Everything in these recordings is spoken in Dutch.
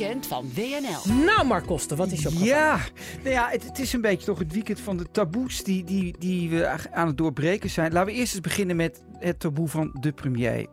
weekend van WNL. Nou, Mark Koster, wat is je opgevallen? Ja, nou ja het, het is een beetje toch het weekend van de taboes die, die, die we aan het doorbreken zijn. Laten we eerst eens beginnen met het taboe van de premier.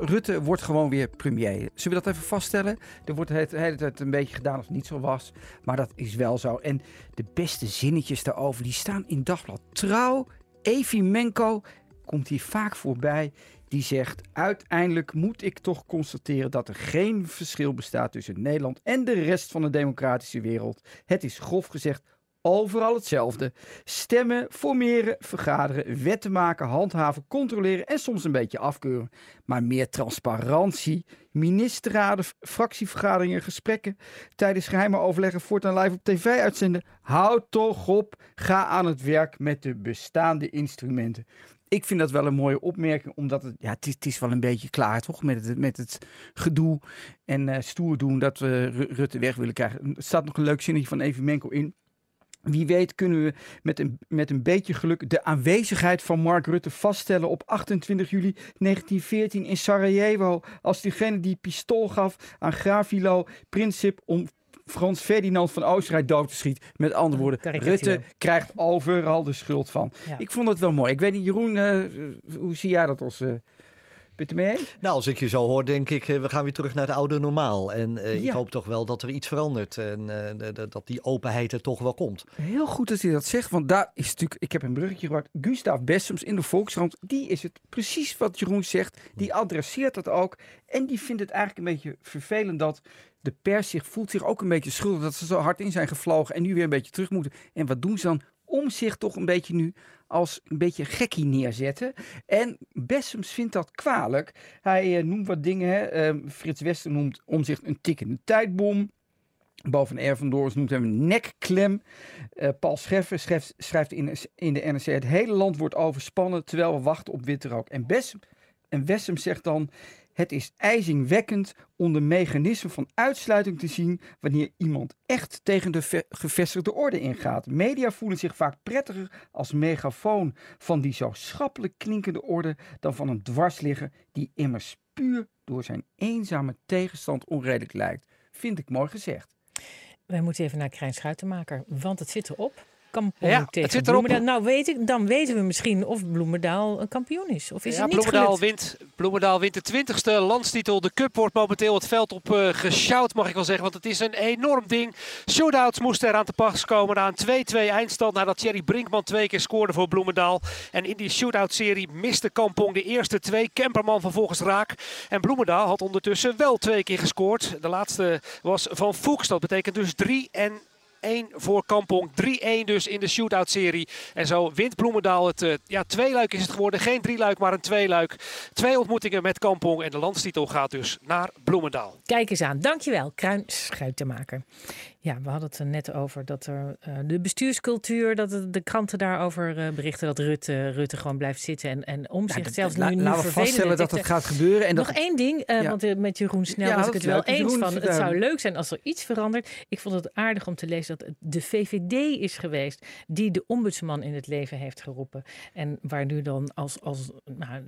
Rutte wordt gewoon weer premier. Zullen we dat even vaststellen? Er wordt het hele tijd een beetje gedaan als het niet zo was. Maar dat is wel zo. En de beste zinnetjes daarover, die staan in Dagblad Trouw. Evi Menko komt hier vaak voorbij. Die zegt, uiteindelijk moet ik toch constateren dat er geen verschil bestaat tussen Nederland en de rest van de democratische wereld. Het is grof gezegd overal hetzelfde. Stemmen, formeren, vergaderen, wetten maken, handhaven, controleren en soms een beetje afkeuren. Maar meer transparantie, ministerraden, fractievergaderingen, gesprekken tijdens geheime overleggen voortaan live op tv uitzenden. Houd toch op, ga aan het werk met de bestaande instrumenten. Ik vind dat wel een mooie opmerking, omdat het, ja, het, is, wel een beetje klaar, toch? Met het, met het gedoe en uh, stoer doen dat we Rutte weg willen krijgen. Er staat nog een leuk zinnetje van Even Menkel in. Wie weet kunnen we met een, met een beetje geluk de aanwezigheid van Mark Rutte vaststellen op 28 juli 1914 in Sarajevo. Als diegene die pistool gaf aan Gravilo Princip om Frans Ferdinand van Oostenrijk dood te schieten. Met andere woorden, Rutte krijgt overal de schuld van. Ja. Ik vond het wel mooi. Ik weet niet, Jeroen, uh, hoe zie jij dat als... Uh, Mee? Nou, als ik je zo hoor, denk ik, we gaan weer terug naar het oude normaal. En uh, ja. ik hoop toch wel dat er iets verandert en uh, dat die openheid er toch wel komt. Heel goed dat hij dat zegt, want daar is natuurlijk, ik heb een bruggetje gemaakt, Gustav Bessems in de Volkskrant, die is het precies wat Jeroen zegt, die adresseert dat ook. En die vindt het eigenlijk een beetje vervelend dat de pers zich voelt zich ook een beetje schuldig dat ze zo hard in zijn gevlogen en nu weer een beetje terug moeten. En wat doen ze dan? Om zich toch een beetje nu als een beetje gekkie neerzetten. En Bessems vindt dat kwalijk. Hij uh, noemt wat dingen. Hè. Uh, Frits Wester noemt om zich een tikkende tijdbom. R. van noemt hem een nekklem. Uh, Paul Scheffer schrijft, schrijft in, in, de NRC... het hele land wordt overspannen terwijl we wachten op witte rook. En, Bessem, en Wessem zegt dan... Het is ijzingwekkend om de mechanismen van uitsluiting te zien wanneer iemand echt tegen de gevestigde orde ingaat. Media voelen zich vaak prettiger als megafoon van die zo schappelijk klinkende orde dan van een dwarsligger die immers puur door zijn eenzame tegenstand onredelijk lijkt. Vind ik mooi gezegd. Wij moeten even naar Krijn Schuitenmaker, want het zit erop. Kampong ja, het zit erop. Nou, weet ik, dan weten we misschien of Bloemendaal een kampioen is. Of is ja, het niet Bloemendaal wint, Bloemendaal wint de twintigste landstitel. De cup wordt momenteel het veld op uh, gesjouwd, mag ik wel zeggen. Want het is een enorm ding. Shootouts moesten eraan te pas komen na een 2-2 eindstand. Nadat Thierry Brinkman twee keer scoorde voor Bloemendaal. En in die shootout-serie miste Kampong de eerste twee. Kemperman vervolgens raak. En Bloemendaal had ondertussen wel twee keer gescoord. De laatste was van Fuchs. Dat betekent dus 3 en 1 voor Kampong. 3-1 dus in de shootout-serie. En zo wint Bloemendaal het. Uh, ja, tweeluik is het geworden. Geen drieluik, maar een tweeluik. Twee ontmoetingen met Kampong. En de landstitel gaat dus naar Bloemendaal. Kijk eens aan. Dankjewel, Kruin Schuitenmaker. Ja, we hadden het er net over dat er uh, de bestuurscultuur, dat de, de kranten daarover uh, berichten dat Rutte, Rutte gewoon blijft zitten en, en om zich zelfs nu, nu Laten we vaststellen dat het gaat gebeuren. En nog dat... één ding, uh, ja. want met Jeroen Snel ja, was ik het wel eens Jeroen van. Het zou leuk zijn als er iets verandert. Ik vond het aardig om te lezen dat het de VVD is geweest die de ombudsman in het leven heeft geroepen. En waar nu dan als, als nou,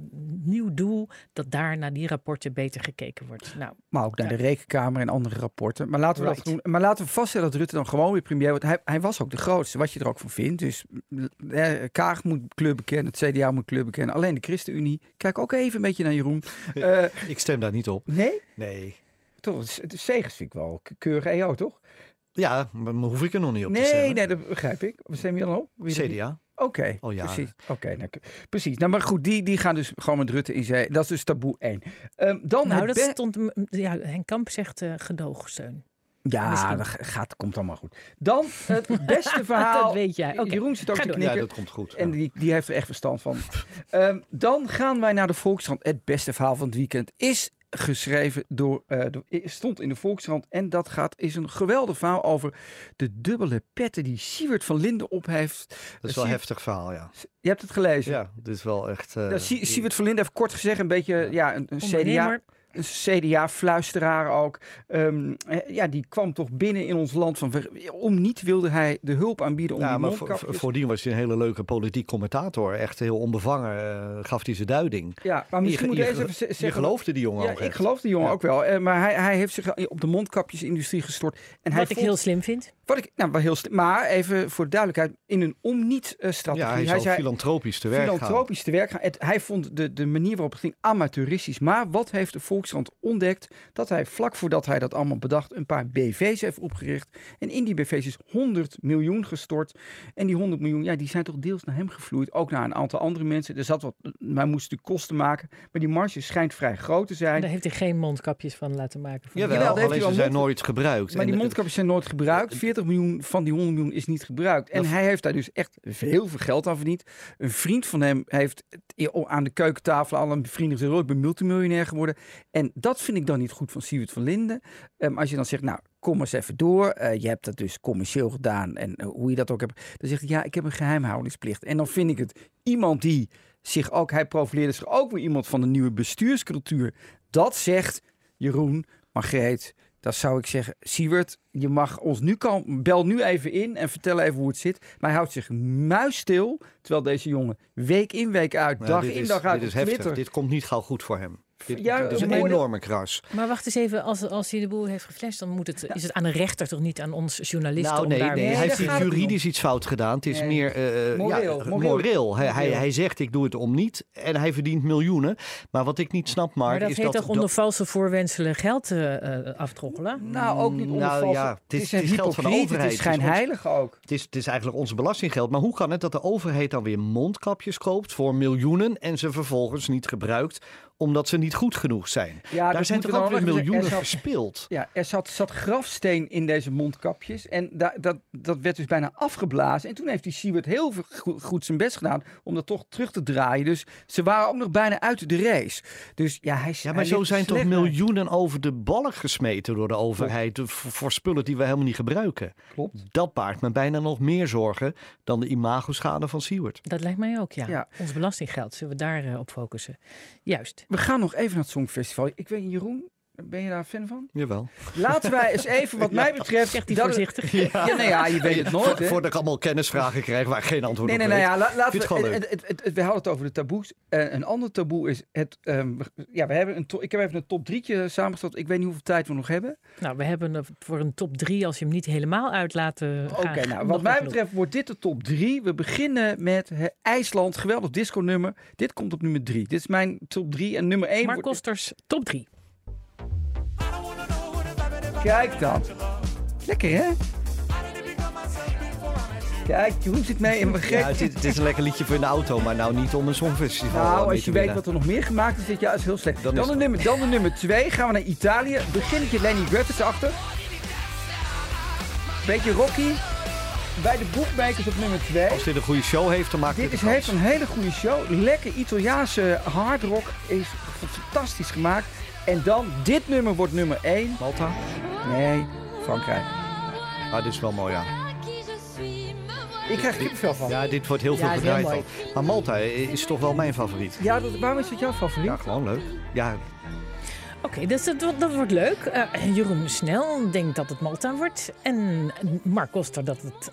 nieuw doel dat daar naar die rapporten beter gekeken wordt. Nou, maar ook naar de rekenkamer en andere rapporten. Maar laten we right. dat doen. Maar laten we vaststellen dat Rutte dan gewoon weer premier wordt. Hij, hij was ook de grootste, wat je er ook van vindt. Dus eh, Kaag moet kleur bekennen, het CDA moet kleur bekennen. Alleen de ChristenUnie. Kijk ook even een beetje naar Jeroen. Uh, ik stem daar niet op. Nee? Nee. Toch, het vind ik wel keurig EO, toch? Ja, maar hoef ik er nog niet op nee, te stemmen. Nee, dat begrijp ik. Wat stem je dan op? Wie CDA. Oké, okay, oh, ja. precies. Oké, nou, precies. Nou, maar goed, die, die gaan dus gewoon met Rutte in zee. Dat is dus taboe 1. Um, dan nou, dat stond... Ja, Henk Kamp zegt uh, gedoogsteun. Ja, Misschien. dat gaat, komt allemaal goed. Dan het beste verhaal. dat weet jij. Okay. Jeroen zit ook te knikken. Ja, dat komt goed. En die, die heeft er echt verstand van. um, dan gaan wij naar de Volkskrant. Het beste verhaal van het weekend is geschreven door, uh, door, stond in de Volkskrant. En dat gaat, is een geweldig verhaal over de dubbele petten die Siewert van Linden op heeft. Dat is wel een heftig verhaal, ja. Je hebt het gelezen? Ja, dit is wel echt... Uh, ja, Siewert van Linden heeft kort gezegd een beetje ja, een, een CDA... een CDA-fluisteraar ook. Ehm, ja, die kwam toch binnen in ons land. Van, om niet wilde hij de hulp aanbieden om ja, die maar voor, voordien was hij een hele leuke politiek commentator. Echt heel onbevangen uh, gaf hij zijn duiding. Ja, maar misschien moet je even zeggen... Je geloofde die jongen ja, ook ik geloof die jongen ook wel. Uh, maar hij, hij heeft zich op de mondkapjesindustrie gestort. En Wat ik heel slim vind. Wat ik, nou, wel heel. Maar even voor de duidelijkheid, in een om-niet-strategie. Ja, hij, hij zei filantropisch te werk filantropisch gaan. te werk gaan. Het, hij vond de, de manier waarop het ging amateuristisch. Maar wat heeft de Volkskrant ontdekt? Dat hij vlak voordat hij dat allemaal bedacht, een paar BV's heeft opgericht. En in die BV's is 100 miljoen gestort. En die 100 miljoen, ja, die zijn toch deels naar hem gevloeid. Ook naar een aantal andere mensen. Er zat wat, maar moest natuurlijk kosten maken. Maar die marge schijnt vrij groot te zijn. Daar heeft hij geen mondkapjes van laten maken. Jawel, Jawel alleen ze zijn nooit gebruikt. Maar die mondkapjes zijn nooit gebruikt. 40 miljoen van die 100 miljoen is niet gebruikt. En hij heeft daar dus echt heel veel geld aan verdiend. Een vriend van hem heeft aan de keukentafel al een vrienden gezegd: oh, ik ben multimiljonair geworden. En dat vind ik dan niet goed van Siewert van Linden. Um, als je dan zegt, nou, kom eens even door. Uh, je hebt dat dus commercieel gedaan en uh, hoe je dat ook hebt. Dan zegt hij, ja, ik heb een geheimhoudingsplicht. En dan vind ik het iemand die zich ook, hij profileerde zich ook weer iemand van de nieuwe bestuurscultuur. Dat zegt Jeroen, Margreet, dat zou ik zeggen, Siewert, je mag ons nu kan, bel nu even in en vertel even hoe het zit. Maar hij houdt zich muisstil, terwijl deze jongen week in week uit, nou, dag in dag uit dit is heftig. Dit komt niet gauw goed voor hem. Ja, is een enorme kras. Maar wacht eens even, als, als hij de boel heeft geflasht, dan moet het, is het aan de rechter toch niet aan ons journalisten? Nou, nee, om daar nee, hij heeft niet juridisch iets fout gedaan. Het is nee. meer uh, moreel. Ja, moreel. moreel. Hij, hij, hij, zegt, ik doe het om niet. En hij verdient miljoenen. Maar wat ik niet snap, Mark, maar dat is heet dat... toch onder valse voorwenselen geld uh, aftroggelen? Nou, ook niet onder nou, valse... Ja, het is, het is geld van de overheid. Het is schijnheilig ook. Het is, het is eigenlijk onze belastinggeld. Maar hoe kan het dat de overheid dan weer mondkapjes koopt voor miljoenen en ze vervolgens niet gebruikt omdat ze niet goed genoeg zijn. Ja, Daar zijn toch ook weer miljoenen zat, verspild. Ja, er zat, zat grafsteen in deze mondkapjes. En da, dat, dat werd dus bijna afgeblazen. En toen heeft die Siewert heel goed, goed, zijn best gedaan om dat toch terug te draaien. Dus ze waren ook nog bijna uit de race. Dus ja, hij Ja, maar zo zijn toch miljoenen over de balk gesmeten door de overheid voor spullen die we helemaal niet gebruiken. Klopt. Dat baart me bijna nog meer zorgen dan de imagoschade van Siewert. Dat lijkt mij ook, ja. ja. Ons belastinggeld, zullen we daar uh, op focussen? Juist. We gaan nog even naar het Songfestival. Ik weet Jeroen, ben je daar fan van? Jawel. Laten wij eens even, wat mij betreft... Zegt hij voorzichtig. Ja. ja, nee, ja, je weet het nooit. Hè? Voordat ik allemaal kennisvragen krijg waar ik geen antwoord nee, op nee, nee, nee, ja, laten we, het, het, het, we hadden het over de taboes. Uh, een ander taboe is het... Um, ja, we hebben een ik heb even een top drietje samengesteld. Ik weet niet hoeveel tijd we nog hebben. Nou, we hebben voor een top drie, als je hem niet helemaal uitlaat uh, Oké, okay, nou, wat mij betreft genoeg. wordt dit de top drie. We beginnen met IJsland, geweldig disco nummer. Dit komt op nummer drie. Dit is mijn top drie en nummer één. Mark Kosters, top drie. Kijk dan. Lekker hè? Kijk, Jeroen zit mee in mijn Ja, het is, het is, een lekker liedje voor in de auto, maar nou niet om een songfestival Nou, als je weet wat er nog meer gemaakt is dit jaar, is heel slecht. Dan, dan, de, nummer, dan de nummer twee, gaan we naar Italië. Beginnetje Lenny Griffiths achter. Beetje Rocky. Bij de boekmakers op nummer 2. Als dit een goede show heeft, dan maakt dit is, heeft een hele goede show. Lekker Italiaanse hardrock. Is fantastisch gemaakt. En dan, dit nummer wordt nummer 1. Malta? Nee, Frankrijk. Ah, dit is wel mooi, ja. Ik krijg er veel van. Ja, dit wordt heel veel gedraaid al. Maar Malta is toch wel mijn favoriet. Ja, dat, waarom is het jouw favoriet? Ja, gewoon leuk. Ja. Oké, okay, dus dat, dat, wordt leuk. Uh, Jeroen Snel denkt dat het Malta wordt. En Mark Koster dat het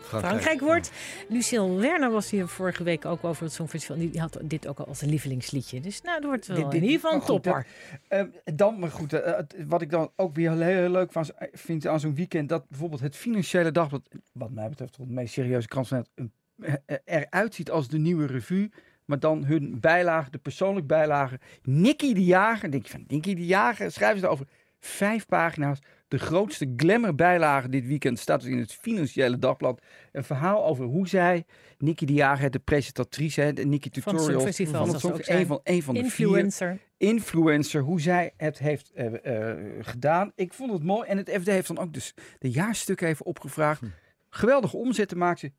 Frankrijk, Frankrijk wordt. Ja. Lucille Werner was hier vorige week ook over het Songfestival. Die had dit ook al als een lievelingsliedje. Dus nou, dat wordt wel dit, dit, in ieder geval een topper. Uh, dan, maar goed, uh, wat ik dan ook weer heel, heel leuk van, vind aan zo'n weekend... dat bijvoorbeeld het Financiële Dagblad... wat mij betreft de meest serieuze krant van het... eruit ziet als de nieuwe revue... Maar dan hun bijlage, de persoonlijk bijlage. Nicky de Jager. denk je van Nicky de Jager. Schrijven ze erover. Vijf pagina's de grootste glamour-bijlage dit weekend staat dus in het Financiële Dagblad. Een verhaal over hoe zij, Nikki de Jager, de presentatrice, de Nikki Tutorial, van het van het Songfestival, een van, een van de Influencer. Vier, influencer, hoe zij het heeft uh, uh, gedaan. Ik vond het mooi. En het FD heeft dan ook dus de jaarstukken even opgevraagd. Hm. Geweldige omzetten maakt ze.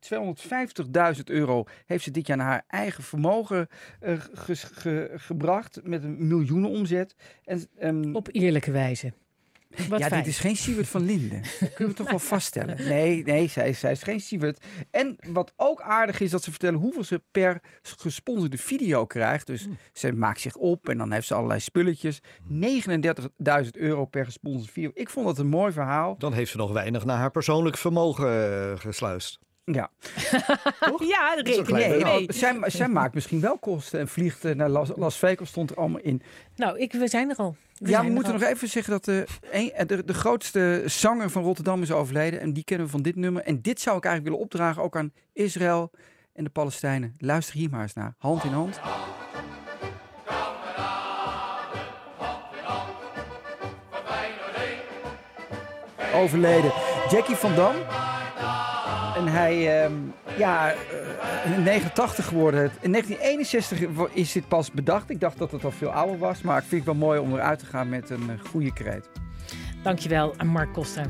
250.000 euro heeft ze dit jaar naar haar eigen vermogen uh, ge ge gebracht. Met een miljoenen omzet. En, um, Op eerlijke wijze. Ja, dit is geen Siewert van Linden. Dat kunnen we toch wel vaststellen. Nee, nee zij, zij is geen Siewert. En wat ook aardig is, dat ze vertellen hoeveel ze per gesponsorde video krijgt. Dus hmm. ze maakt zich op en dan heeft ze allerlei spulletjes. 39.000 euro per gesponsorde video. Ik vond dat een mooi verhaal. Dan heeft ze nog weinig naar haar persoonlijk vermogen uh, gesluist. Ja. Toch? Ja, nee, nee. Zij, zij, maakt misschien wel kosten en vliegt naar Las, Las Vegas, stond er allemaal in. Nou, ik, we zijn er al. ja, we moeten nog even zeggen dat de, de, de, grootste zanger van Rotterdam is overleden. En die kennen we van dit nummer. En dit zou ik eigenlijk willen opdragen ook aan Israël en de Palestijnen. Luister hier maar eens naar. Hand in hand. Overleden. Jackie van Dam. En hij, uh, ja, uh, 89 geworden. In 1961 is dit pas bedacht. Ik dacht dat het al veel ouder was. Maar ik vind het wel mooi om eruit te gaan met een uh, goede kreet. Dankjewel Mark Costa.